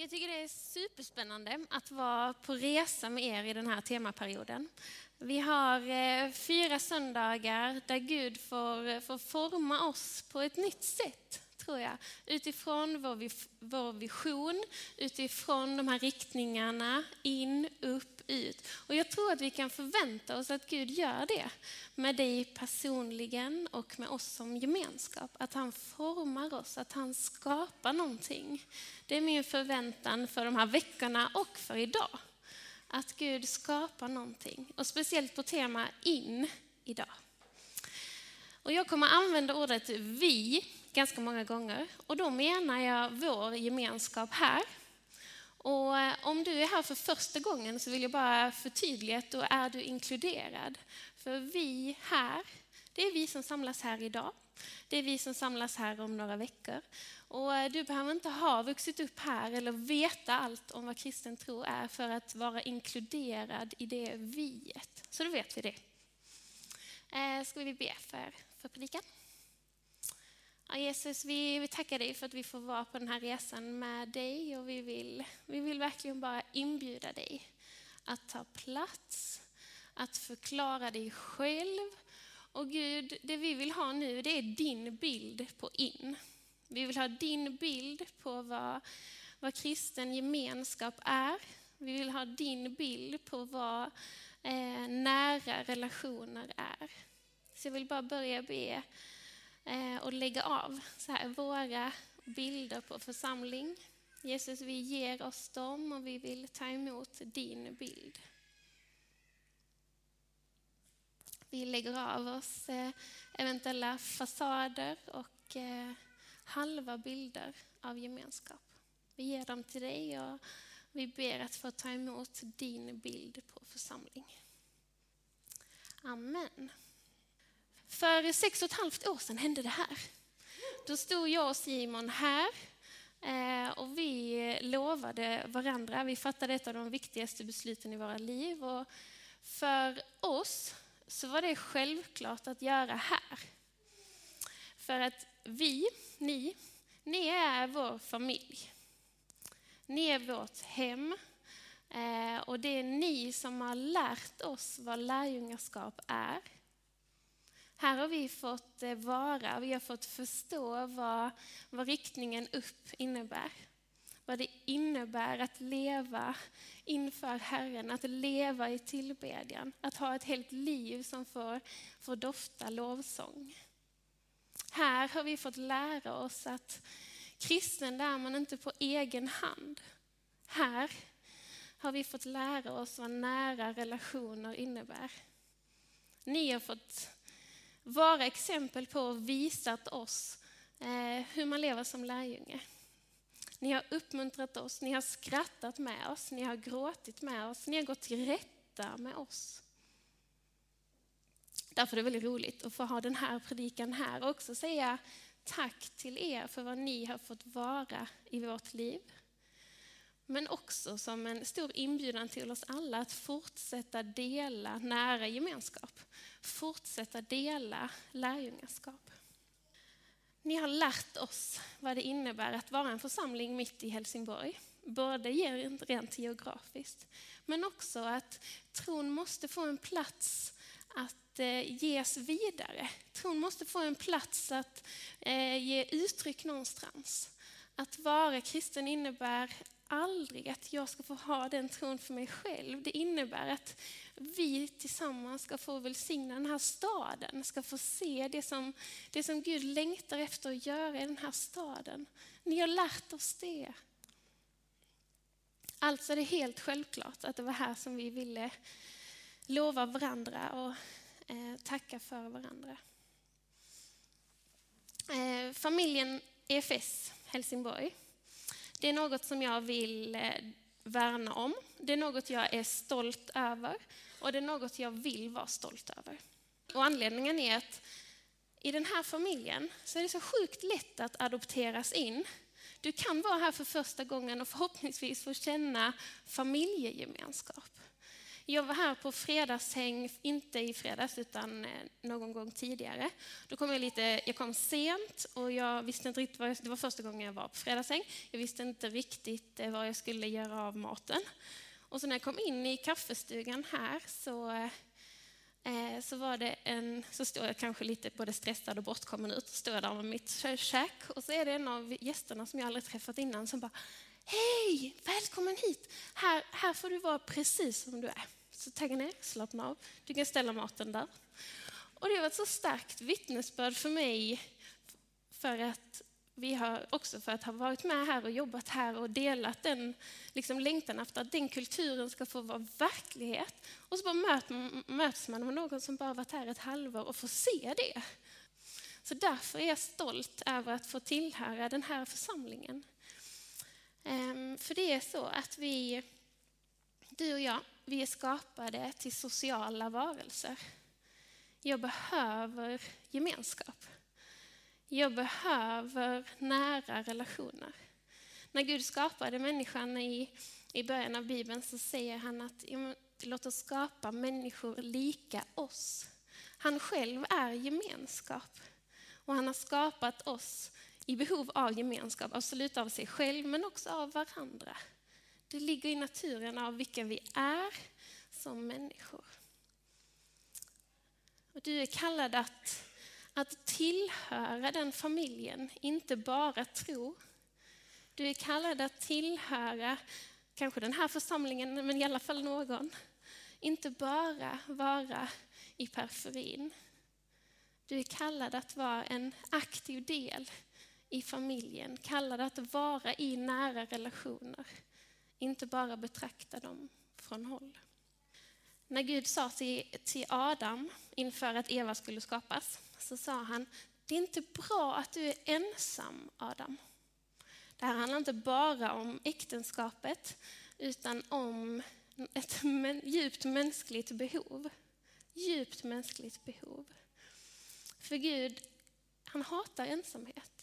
Jag tycker det är superspännande att vara på resa med er i den här temaperioden. Vi har eh, fyra söndagar där Gud får, eh, får forma oss på ett nytt sätt, tror jag. Utifrån vår, vår vision, utifrån de här riktningarna, in, upp, ut. Och jag tror att vi kan förvänta oss att Gud gör det med dig personligen och med oss som gemenskap. Att han formar oss, att han skapar någonting. Det är min förväntan för de här veckorna och för idag. Att Gud skapar någonting. Och speciellt på tema in idag. Och jag kommer använda ordet vi ganska många gånger. Och då menar jag vår gemenskap här och eh, om du är här för första gången så vill jag bara förtydliga att då är du inkluderad. För vi här, det är vi som samlas här idag. Det är vi som samlas här om några veckor. Och eh, du behöver inte ha vuxit upp här eller veta allt om vad kristen tro är för att vara inkluderad i det viet. Så då vet vi det. Eh, ska vi be för, för predikan? Ja, Jesus, vi, vi tackar dig för att vi får vara på den här resan med dig och vi vill, vi vill verkligen bara inbjuda dig att ta plats, att förklara dig själv. Och Gud, det vi vill ha nu det är din bild på in. Vi vill ha din bild på vad, vad kristen gemenskap är. Vi vill ha din bild på vad eh, nära relationer är. Så jag vill bara börja be Eh, och lägga av så här, våra bilder på församling. Jesus, vi ger oss dem och vi vill ta emot din bild. Vi lägger av oss eh, eventuella fasader och eh, halva bilder av gemenskap. Vi ger dem till dig och vi ber att få ta emot din bild på församling. Amen. För sex och ett halvt år sedan hände det här. Då stod jag och Simon här eh, och vi lovade varandra, vi fattade ett av de viktigaste besluten i våra liv. Och för oss så var det självklart att göra här. För att vi, ni, ni är vår familj. Ni är vårt hem. Eh, och det är ni som har lärt oss vad lärjungaskap är. Här har vi fått eh, vara, vi har fått förstå vad, vad riktningen upp innebär. Vad det innebär att leva inför Herren, att leva i tillbedjan. Att ha ett helt liv som får, får dofta lovsång. Här har vi fått lära oss att kristen är man inte på egen hand. Här har vi fått lära oss vad nära relationer innebär. Ni har fått vara exempel på och visat oss eh, hur man lever som lärjunge. Ni har uppmuntrat oss, ni har skrattat med oss, ni har gråtit med oss, ni har gått till rätta med oss. Därför är det väldigt roligt att få ha den här predikan här och också säga tack till er för vad ni har fått vara i vårt liv. Men också som en stor inbjudan till oss alla att fortsätta dela nära gemenskap. Fortsätta dela lärjungaskap. Ni har lärt oss vad det innebär att vara en församling mitt i Helsingborg. Både rent geografiskt, men också att tron måste få en plats att eh, ges vidare. Tron måste få en plats att eh, ge uttryck någonstans. Att vara kristen innebär aldrig att jag ska få ha den tron för mig själv. Det innebär att vi tillsammans ska få välsigna den här staden, ska få se det som, det som Gud längtar efter att göra i den här staden. Ni har lärt oss det. Alltså är det helt självklart att det var här som vi ville lova varandra och eh, tacka för varandra. Eh, familjen EFS Helsingborg det är något som jag vill eh, värna om. Det är något jag är stolt över och det är något jag vill vara stolt över. Och anledningen är att i den här familjen så är det så sjukt lätt att adopteras in. Du kan vara här för första gången och förhoppningsvis få känna familjegemenskap. Jag var här på fredagshäng, inte i fredags utan eh, någon gång tidigare. Då kom jag lite, jag kom sent och jag visste inte riktigt vad jag, det var första gången jag var på fredagshäng. Jag visste inte riktigt eh, vad jag skulle göra av maten. Och så när jag kom in i kaffestugan här så, eh, så var det en, så stod jag kanske lite både stressad och bortkommen ut. Stod där med mitt käk och så är det en av gästerna som jag aldrig träffat innan som bara Hej, välkommen hit. Här, här får du vara precis som du är. Så tagga ner, slappna av. Du kan ställa maten där. Och det var ett så starkt vittnesbörd för mig för att vi har också för att ha varit med här och jobbat här och delat den liksom, längtan efter att den kulturen ska få vara verklighet. Och så bara möt, möts man med någon som bara varit här ett halvår och får se det. Så därför är jag stolt över att få tillhöra den här församlingen. Ehm, för det är så att vi, du och jag, vi är skapade till sociala varelser. Jag behöver gemenskap. Jag behöver nära relationer. När Gud skapade människan i, i början av Bibeln så säger han att låt oss skapa människor lika oss. Han själv är gemenskap. Och han har skapat oss i behov av gemenskap, absolut av sig själv men också av varandra. Det ligger i naturen av vilka vi är som människor. Och du är kallad att, att tillhöra den familjen, inte bara tro. Du är kallad att tillhöra, kanske den här församlingen, men i alla fall någon. Inte bara vara i periferin. Du är kallad att vara en aktiv del i familjen, kallade att vara i nära relationer. Inte bara betrakta dem från håll. När Gud sa till, till Adam inför att Eva skulle skapas, så sa han, det är inte bra att du är ensam Adam. Det här handlar inte bara om äktenskapet, utan om ett djupt mänskligt behov. Djupt mänskligt behov. För Gud, han hatar ensamhet.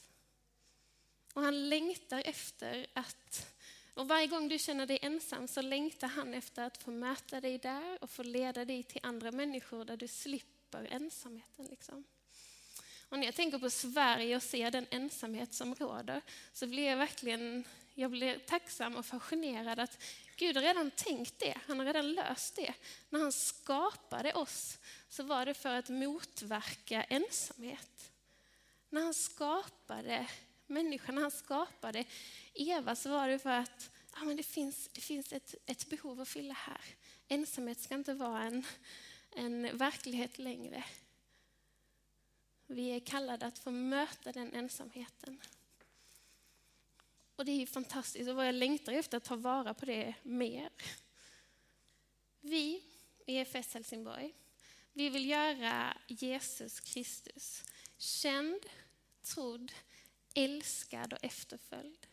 Och han längtar efter att, och varje gång du känner dig ensam så längtar han efter att få möta dig där och få leda dig till andra människor där du slipper ensamheten. Liksom. Och när jag tänker på Sverige och ser den ensamhet som råder så blir jag verkligen jag blir tacksam och fascinerad att Gud har redan tänkt det, han har redan löst det. När han skapade oss så var det för att motverka ensamhet. När han skapade människan han skapade Eva så var det för att ja, men det finns, det finns ett, ett behov att fylla här. Ensamhet ska inte vara en, en verklighet längre. Vi är kallade att få möta den ensamheten. Och det är fantastiskt och vad jag längtar efter att ta vara på det mer. Vi i EFS Helsingborg, vi vill göra Jesus Kristus känd, trodd, älskad och efterföljd.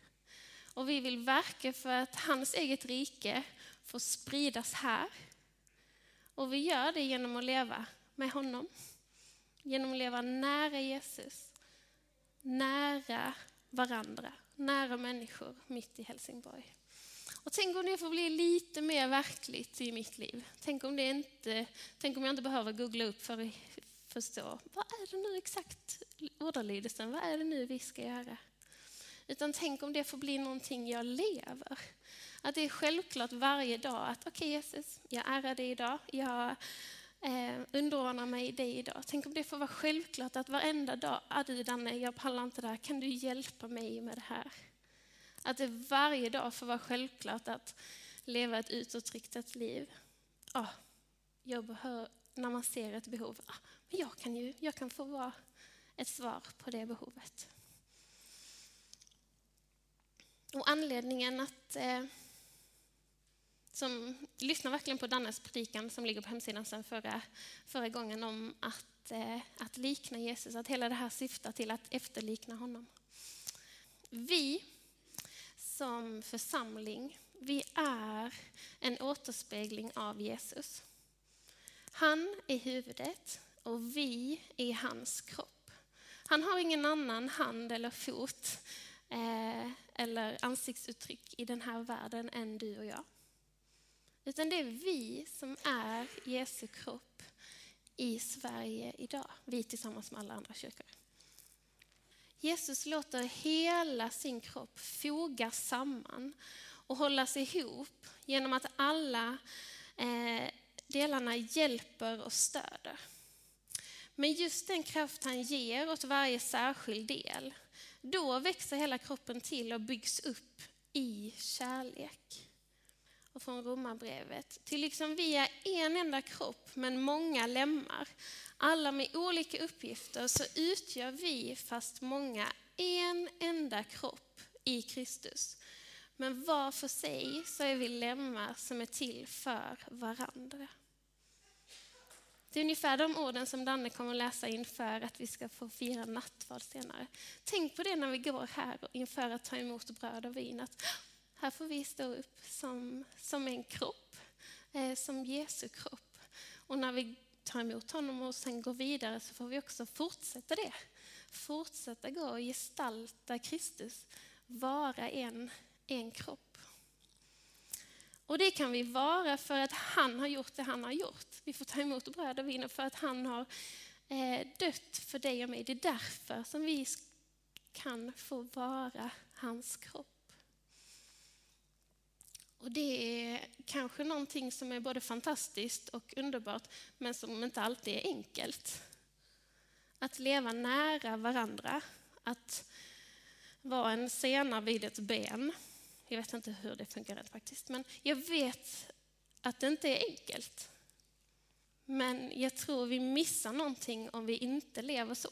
Och vi vill verka för att hans eget rike får spridas här. Och vi gör det genom att leva med honom. Genom att leva nära Jesus, nära varandra, nära människor mitt i Helsingborg. Och tänk om det får bli lite mer verkligt i mitt liv. Tänk om, det inte, tänk om jag inte behöver googla upp för förstå, vad är det nu exakt ordalydelsen, vad är det nu vi ska göra? Utan tänk om det får bli någonting jag lever. Att det är självklart varje dag att okej okay, Jesus, jag ärar dig idag, jag eh, underordnar mig dig idag. Tänk om det får vara självklart att varenda dag, ah, du Danne, jag pallar inte det här, kan du hjälpa mig med det här? Att det varje dag får vara självklart att leva ett utåtriktat liv. Oh, jag behöver, när man ser ett behov, ah, jag kan ju jag kan få vara ett svar på det behovet. Och anledningen att eh, som lyssnar verkligen på Dannes predikan som ligger på hemsidan sedan förra, förra gången om att, eh, att likna Jesus, att hela det här syftar till att efterlikna honom. Vi som församling, vi är en återspegling av Jesus. Han är huvudet och vi är hans kropp. Han har ingen annan hand eller fot eh, eller ansiktsuttryck i den här världen än du och jag. Utan det är vi som är Jesu kropp i Sverige idag. Vi tillsammans med alla andra kyrkor. Jesus låter hela sin kropp fogas samman och hållas ihop genom att alla eh, delarna hjälper och stöder. Men just den kraft han ger åt varje särskild del, då växer hela kroppen till och byggs upp i kärlek. Och från Romarbrevet, till liksom vi är en enda kropp men många lemmar, alla med olika uppgifter, så utgör vi, fast många, en enda kropp i Kristus. Men var för sig så är vi lemmar som är till för varandra. Det är ungefär de orden som Danne kommer att läsa inför att vi ska få fira nattvard senare. Tänk på det när vi går här inför att ta emot bröd och vin. Att här får vi stå upp som, som en kropp, eh, som Jesu kropp. Och när vi tar emot honom och sen går vidare så får vi också fortsätta det. Fortsätta gå och gestalta Kristus, vara en, en kropp. Och det kan vi vara för att han har gjort det han har gjort. Vi får ta emot bröd och vin för att han har eh, dött för dig och mig. Det är därför som vi kan få vara hans kropp. Och det är kanske någonting som är både fantastiskt och underbart, men som inte alltid är enkelt. Att leva nära varandra, att vara en sena vid ett ben, jag vet inte hur det funkar rent faktiskt, men jag vet att det inte är enkelt. Men jag tror vi missar någonting om vi inte lever så.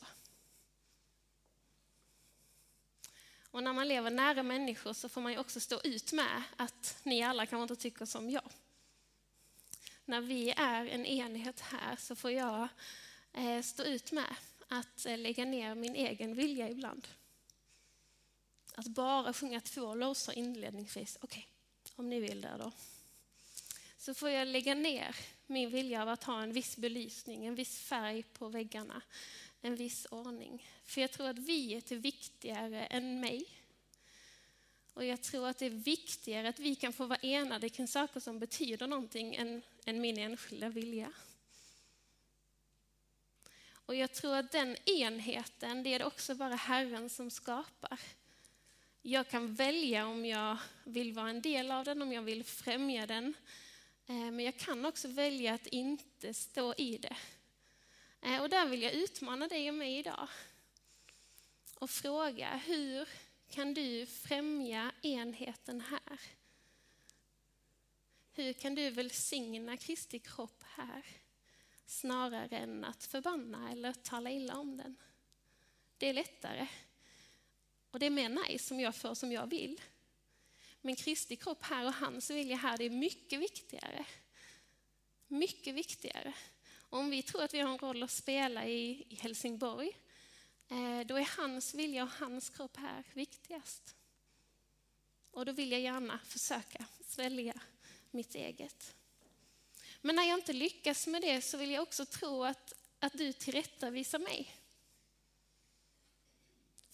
Och när man lever nära människor så får man ju också stå ut med att ni alla kanske inte tycker som jag. När vi är en enhet här så får jag eh, stå ut med att eh, lägga ner min egen vilja ibland. Att bara sjunga två låsar inledningsvis, okej, okay, om ni vill det då. Så får jag lägga ner min vilja av att ha en viss belysning, en viss färg på väggarna, en viss ordning. För jag tror att vi är viktigare än mig. Och jag tror att det är viktigare att vi kan få vara enade kring saker som betyder någonting än, än min enskilda vilja. Och jag tror att den enheten, det är det också bara Herren som skapar. Jag kan välja om jag vill vara en del av den, om jag vill främja den. Eh, men jag kan också välja att inte stå i det. Eh, och där vill jag utmana dig och mig idag. Och fråga, hur kan du främja enheten här? Hur kan du välsigna Kristi kropp här? Snarare än att förbanna eller tala illa om den. Det är lättare och det är mer nice om jag får som jag vill. Men Kristi kropp här och hans vilja här, det är mycket viktigare. Mycket viktigare. Om vi tror att vi har en roll att spela i, i Helsingborg, eh, då är hans vilja och hans kropp här viktigast. Och då vill jag gärna försöka svälja mitt eget. Men när jag inte lyckas med det så vill jag också tro att, att du tillrättavisar mig.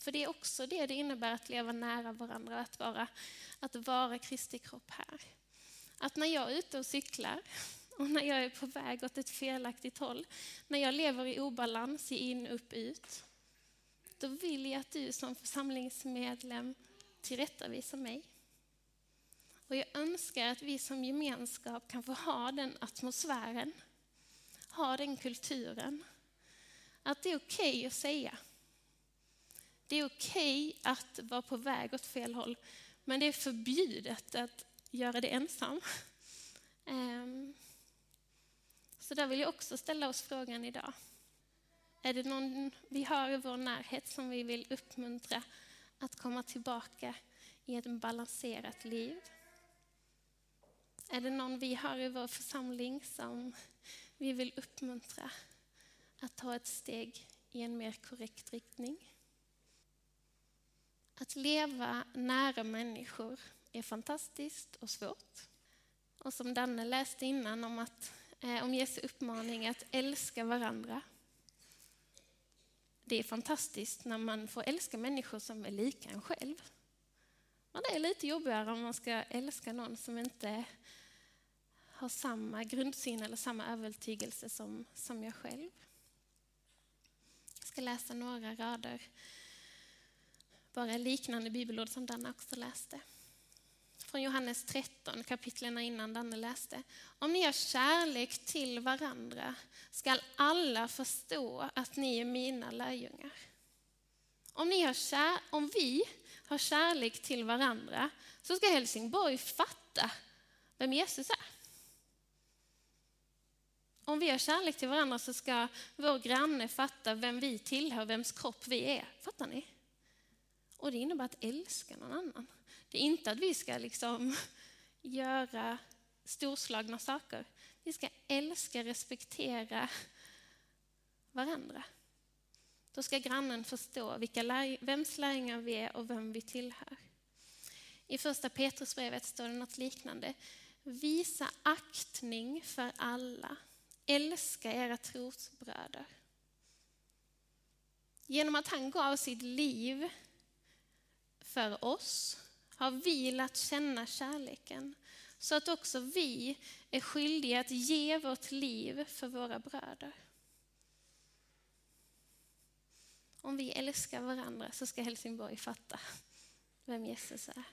För det är också det det innebär att leva nära varandra, att vara, att vara Kristi kropp här. Att när jag är ute och cyklar och när jag är på väg åt ett felaktigt håll, när jag lever i obalans, i in, upp, ut, då vill jag att du som församlingsmedlem tillrättavisar mig. Och jag önskar att vi som gemenskap kan få ha den atmosfären, ha den kulturen. Att det är okej okay att säga det är okej okay att vara på väg åt fel håll, men det är förbjudet att göra det ensam. Ehm, så där vill jag också ställa oss frågan idag. Är det någon vi har i vår närhet som vi vill uppmuntra att komma tillbaka i ett balanserat liv? Är det någon vi har i vår församling som vi vill uppmuntra att ta ett steg i en mer korrekt riktning? Att leva nära människor är fantastiskt och svårt. Och som Danne läste innan om, att, eh, om Jesu uppmaning att älska varandra. Det är fantastiskt när man får älska människor som är lika en själv. Men det är lite jobbigare om man ska älska någon som inte har samma grundsyn eller samma övertygelse som, som jag själv. Jag ska läsa några rader, bara liknande bibelord som Danne också läste. Från Johannes 13, kapitlen innan Danne läste. Om ni har kärlek till varandra skall alla förstå att ni är mina lärjungar. Om, ni har kär, om vi har kärlek till varandra så ska Helsingborg fatta vem Jesus är. Om vi har kärlek till varandra så ska vår granne fatta vem vi tillhör, vems kropp vi är. Fattar ni? Och det innebär att älska någon annan. Det är inte att vi ska liksom göra storslagna saker. Vi ska älska, respektera varandra. Då ska grannen förstå vilka vems lärjungar vi är och vem vi tillhör. I första Petrusbrevet står det något liknande. Visa aktning för alla. Älska era trosbröder. Genom att han gav sitt liv för oss har vi lärt känna kärleken så att också vi är skyldiga att ge vårt liv för våra bröder. Om vi älskar varandra så ska Helsingborg fatta vem Jesus är.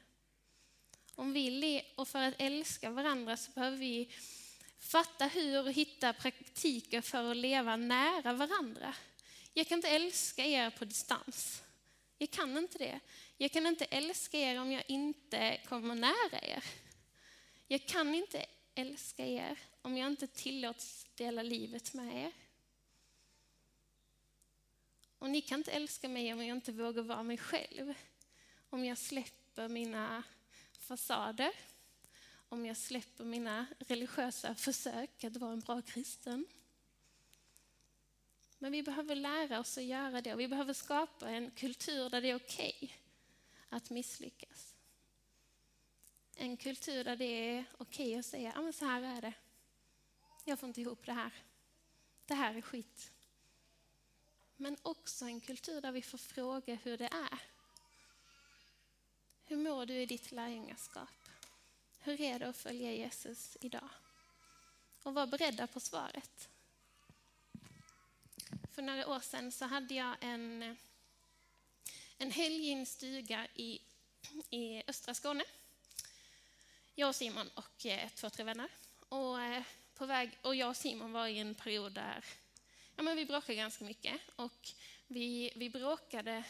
Om vi och för att älska varandra så behöver vi fatta hur och hitta praktiker för att leva nära varandra. Jag kan inte älska er på distans. Jag kan inte det. Jag kan inte älska er om jag inte kommer nära er. Jag kan inte älska er om jag inte tillåts dela livet med er. Och ni kan inte älska mig om jag inte vågar vara mig själv. Om jag släpper mina fasader, om jag släpper mina religiösa försök att vara en bra kristen. Men vi behöver lära oss att göra det och vi behöver skapa en kultur där det är okej okay att misslyckas. En kultur där det är okej okay att säga, ja men så här är det. Jag får inte ihop det här. Det här är skit. Men också en kultur där vi får fråga hur det är. Hur mår du i ditt lärjungaskap? Hur är det att följa Jesus idag? Och var beredda på svaret. För några år sedan så hade jag en, en helg i en stuga i, i östra Skåne. Jag och Simon och eh, två, tre vänner. Och, eh, på väg, och jag och Simon var i en period där ja, men vi bråkade ganska mycket. Och vi, vi bråkade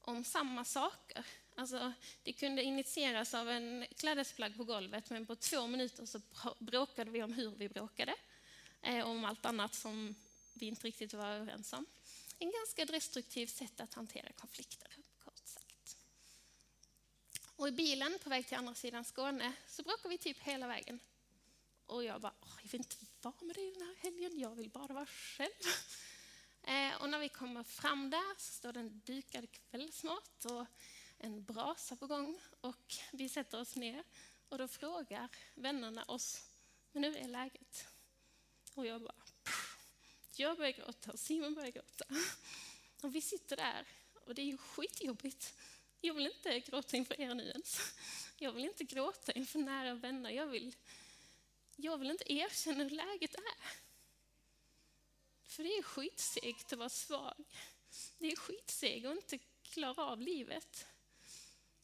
om samma saker. Alltså, det kunde initieras av en klädesplagg på golvet, men på två minuter så bråkade vi om hur vi bråkade. Eh, om allt annat som vi inte riktigt var överens om. En ganska destruktiv sätt att hantera konflikter. Och i bilen på väg till andra sidan Skåne så bråkade vi typ hela vägen. Och jag bara, jag vill inte vara med dig den här helgen, jag vill bara vara själv. Eh, och när vi kommer fram där så står det en dukad kvällsmat och en brasa på gång. Och vi sätter oss ner och då frågar vännerna oss, men hur är läget? Och jag bara, jag börjar gråta, och Simon börjar gråta. Och vi sitter där och det är ju skitjobbigt. Jag vill inte gråta inför er nu ens. Jag vill inte gråta inför nära vänner. Jag vill, jag vill inte erkänna hur läget är. För det är skitsegt att vara svag. Det är skitsegt att inte klara av livet.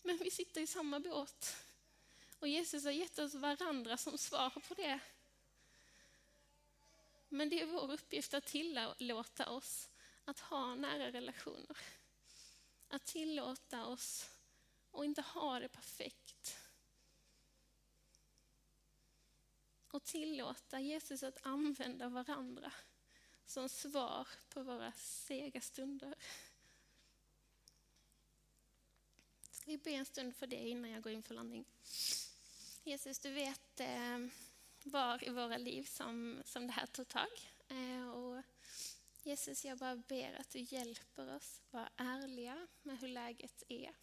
Men vi sitter i samma båt. Och Jesus har gett oss varandra som svar på det. Men det är vår uppgift att tillåta oss att ha nära relationer. Att tillåta oss att inte ha det perfekt. Och tillåta Jesus att använda varandra som svar på våra sega stunder. Ska vi be en stund för det innan jag går in för landning? Jesus, du vet eh, var i våra liv som, som det här tog tag. Eh, och Jesus, jag bara ber att du hjälper oss vara ärliga med hur läget är.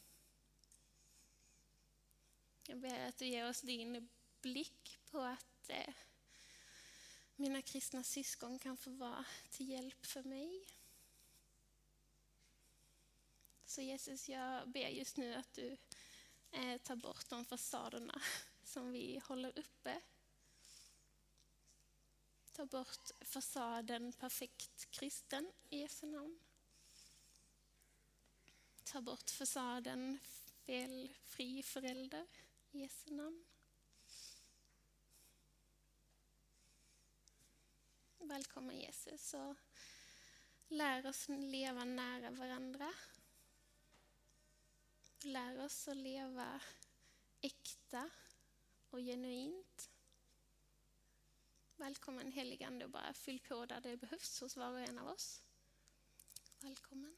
Jag ber att du ger oss din blick på att eh, mina kristna syskon kan få vara till hjälp för mig. Så Jesus, jag ber just nu att du eh, tar bort de fasaderna som vi håller uppe Ta bort fasaden perfekt kristen i Jesu namn. Ta bort fasaden felfri förälder i Jesu namn. Välkommen Jesus och lär oss leva nära varandra. Lär oss att leva äkta och genuint. Välkommen heligande och bara fyll på där det behövs hos var och en av oss. Välkommen.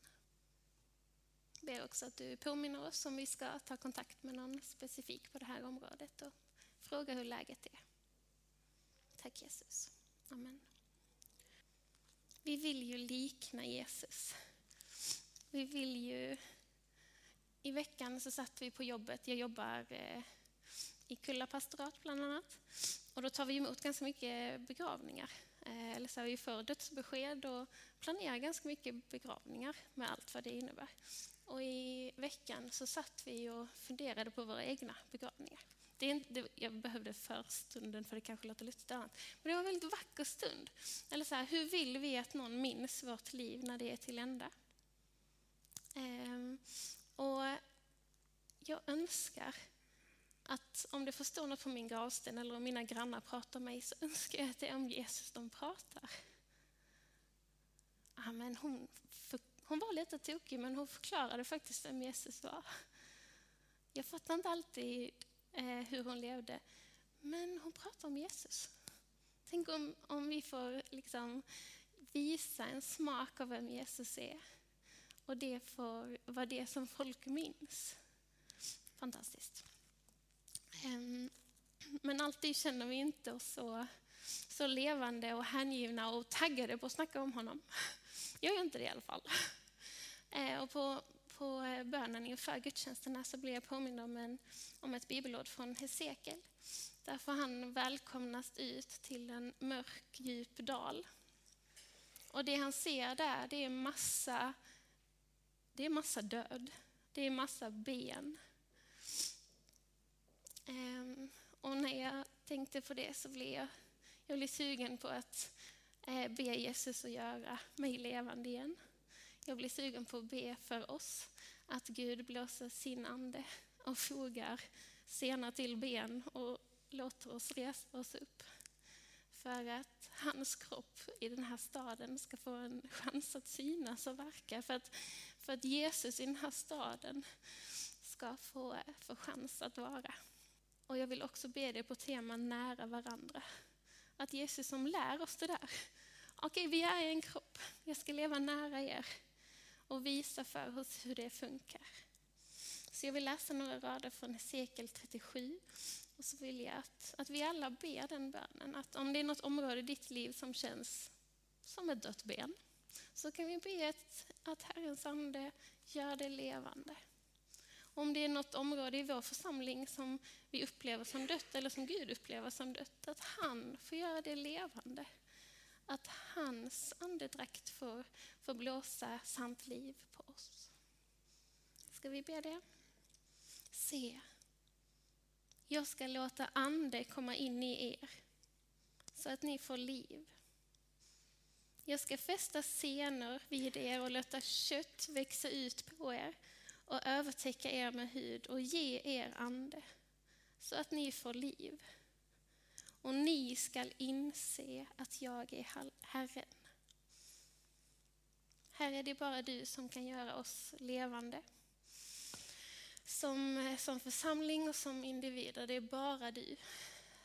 Jag ber också att du påminner oss om vi ska ta kontakt med någon specifik på det här området och fråga hur läget är. Tack Jesus. Amen. Vi vill ju likna Jesus. Vi vill ju... I veckan så satt vi på jobbet. Jag jobbar eh, i Kulla pastorat bland annat. Och då tar vi emot ganska mycket begravningar. Eh, eller så här, vi får dödsbesked och planerar ganska mycket begravningar med allt vad det innebär. Och i veckan så satt vi och funderade på våra egna begravningar. Det är inte, jag behövde för stunden för det kanske låter lite annat. Men det var en väldigt vacker stund. Eller så här, hur vill vi att någon minns vårt liv när det är till ända? Ehm, och jag önskar att om det får stå något på min gravsten eller om mina grannar pratar med mig så önskar jag att det är om Jesus de pratar. Amen, hon, för, hon var lite tokig men hon förklarade faktiskt vem Jesus var. Jag fattar inte alltid eh, hur hon levde, men hon pratade om Jesus. Tänk om, om vi får liksom visa en smak av vem Jesus är och det får vara det som folk minns. Fantastiskt. Ehm, men alltid känner vi inte oss så, så levande och hängivna och taggade på att snacka om honom. Jag gör inte det i alla fall. Ehm, och på, på bönen inför gudstjänsterna så blir jag påmind om, en, om ett bibelord från Hesekiel. Där får han välkomnas ut till en mörk, djup dal. Och det han ser där, det är massa, det är massa död. Det är massa ben. Ehm, och när jag tänkte på det så blev jag, jag blev sugen på att eh, be Jesus att göra mig levande igen. Jag blir sugen på att be för oss, att Gud blåser sin ande och fogar sena till ben och låter oss resa oss upp. För att hans kropp i den här staden ska få en chans att synas och verka. För att, för att Jesus i den här staden ska få, få chans att vara. Och jag vill också be dig på tema nära varandra. Att Jesus som lär oss det där. Okej, vi är en kropp. Jag ska leva nära er och visa för oss hur det funkar. Så jag vill läsa några rader från Hesekiel 37. Och så vill jag att, att vi alla ber den bönen. Att om det är något område i ditt liv som känns som ett dött ben, så kan vi be att, att Herrens ande gör det levande. Om det är något område i vår församling som vi upplever som dött eller som Gud upplever som dött, att han får göra det levande. Att hans andedräkt får, får blåsa sant liv på oss. Ska vi be det? Se, jag ska låta ande komma in i er så att ni får liv. Jag ska fästa senor vid er och låta kött växa ut på er och övertäcka er med hud och ge er ande så att ni får liv. Och ni skall inse att jag är Herren. Herre, det är bara du som kan göra oss levande. Som, som församling och som individer, det är bara du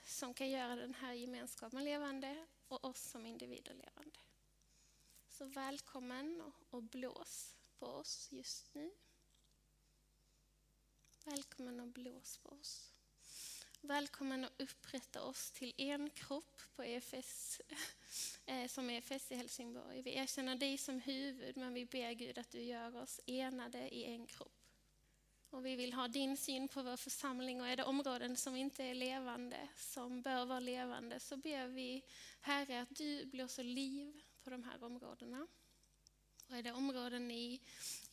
som kan göra den här gemenskapen levande och oss som individer levande. Så välkommen och blås på oss just nu. Välkommen och blås på oss. Välkommen att upprätta oss till en kropp på EFS, eh, som EFS i Helsingborg. Vi erkänner dig som huvud, men vi ber Gud att du gör oss enade i en kropp. Och vi vill ha din syn på vår församling och är det områden som inte är levande, som bör vara levande, så ber vi Herre att du blåser liv på de här områdena. Och är det områden i,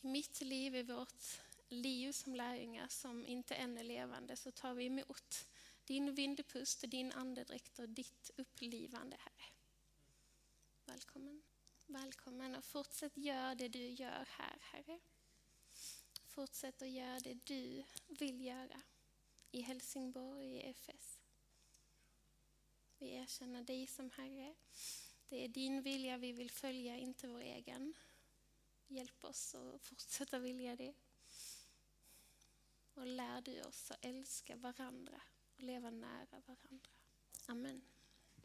i mitt liv, i vårt liv som lärjungar som inte än är levande så tar vi emot din vindpust, din andedräkt och ditt upplivande, Herre. Välkommen. Välkommen och fortsätt göra det du gör här, Herre. Fortsätt att göra det du vill göra i Helsingborg i FS. Vi erkänner dig som Herre. Det är din vilja vi vill följa, inte vår egen. Hjälp oss att fortsätta vilja det. Och lär du oss att älska varandra och leva nära varandra. Amen.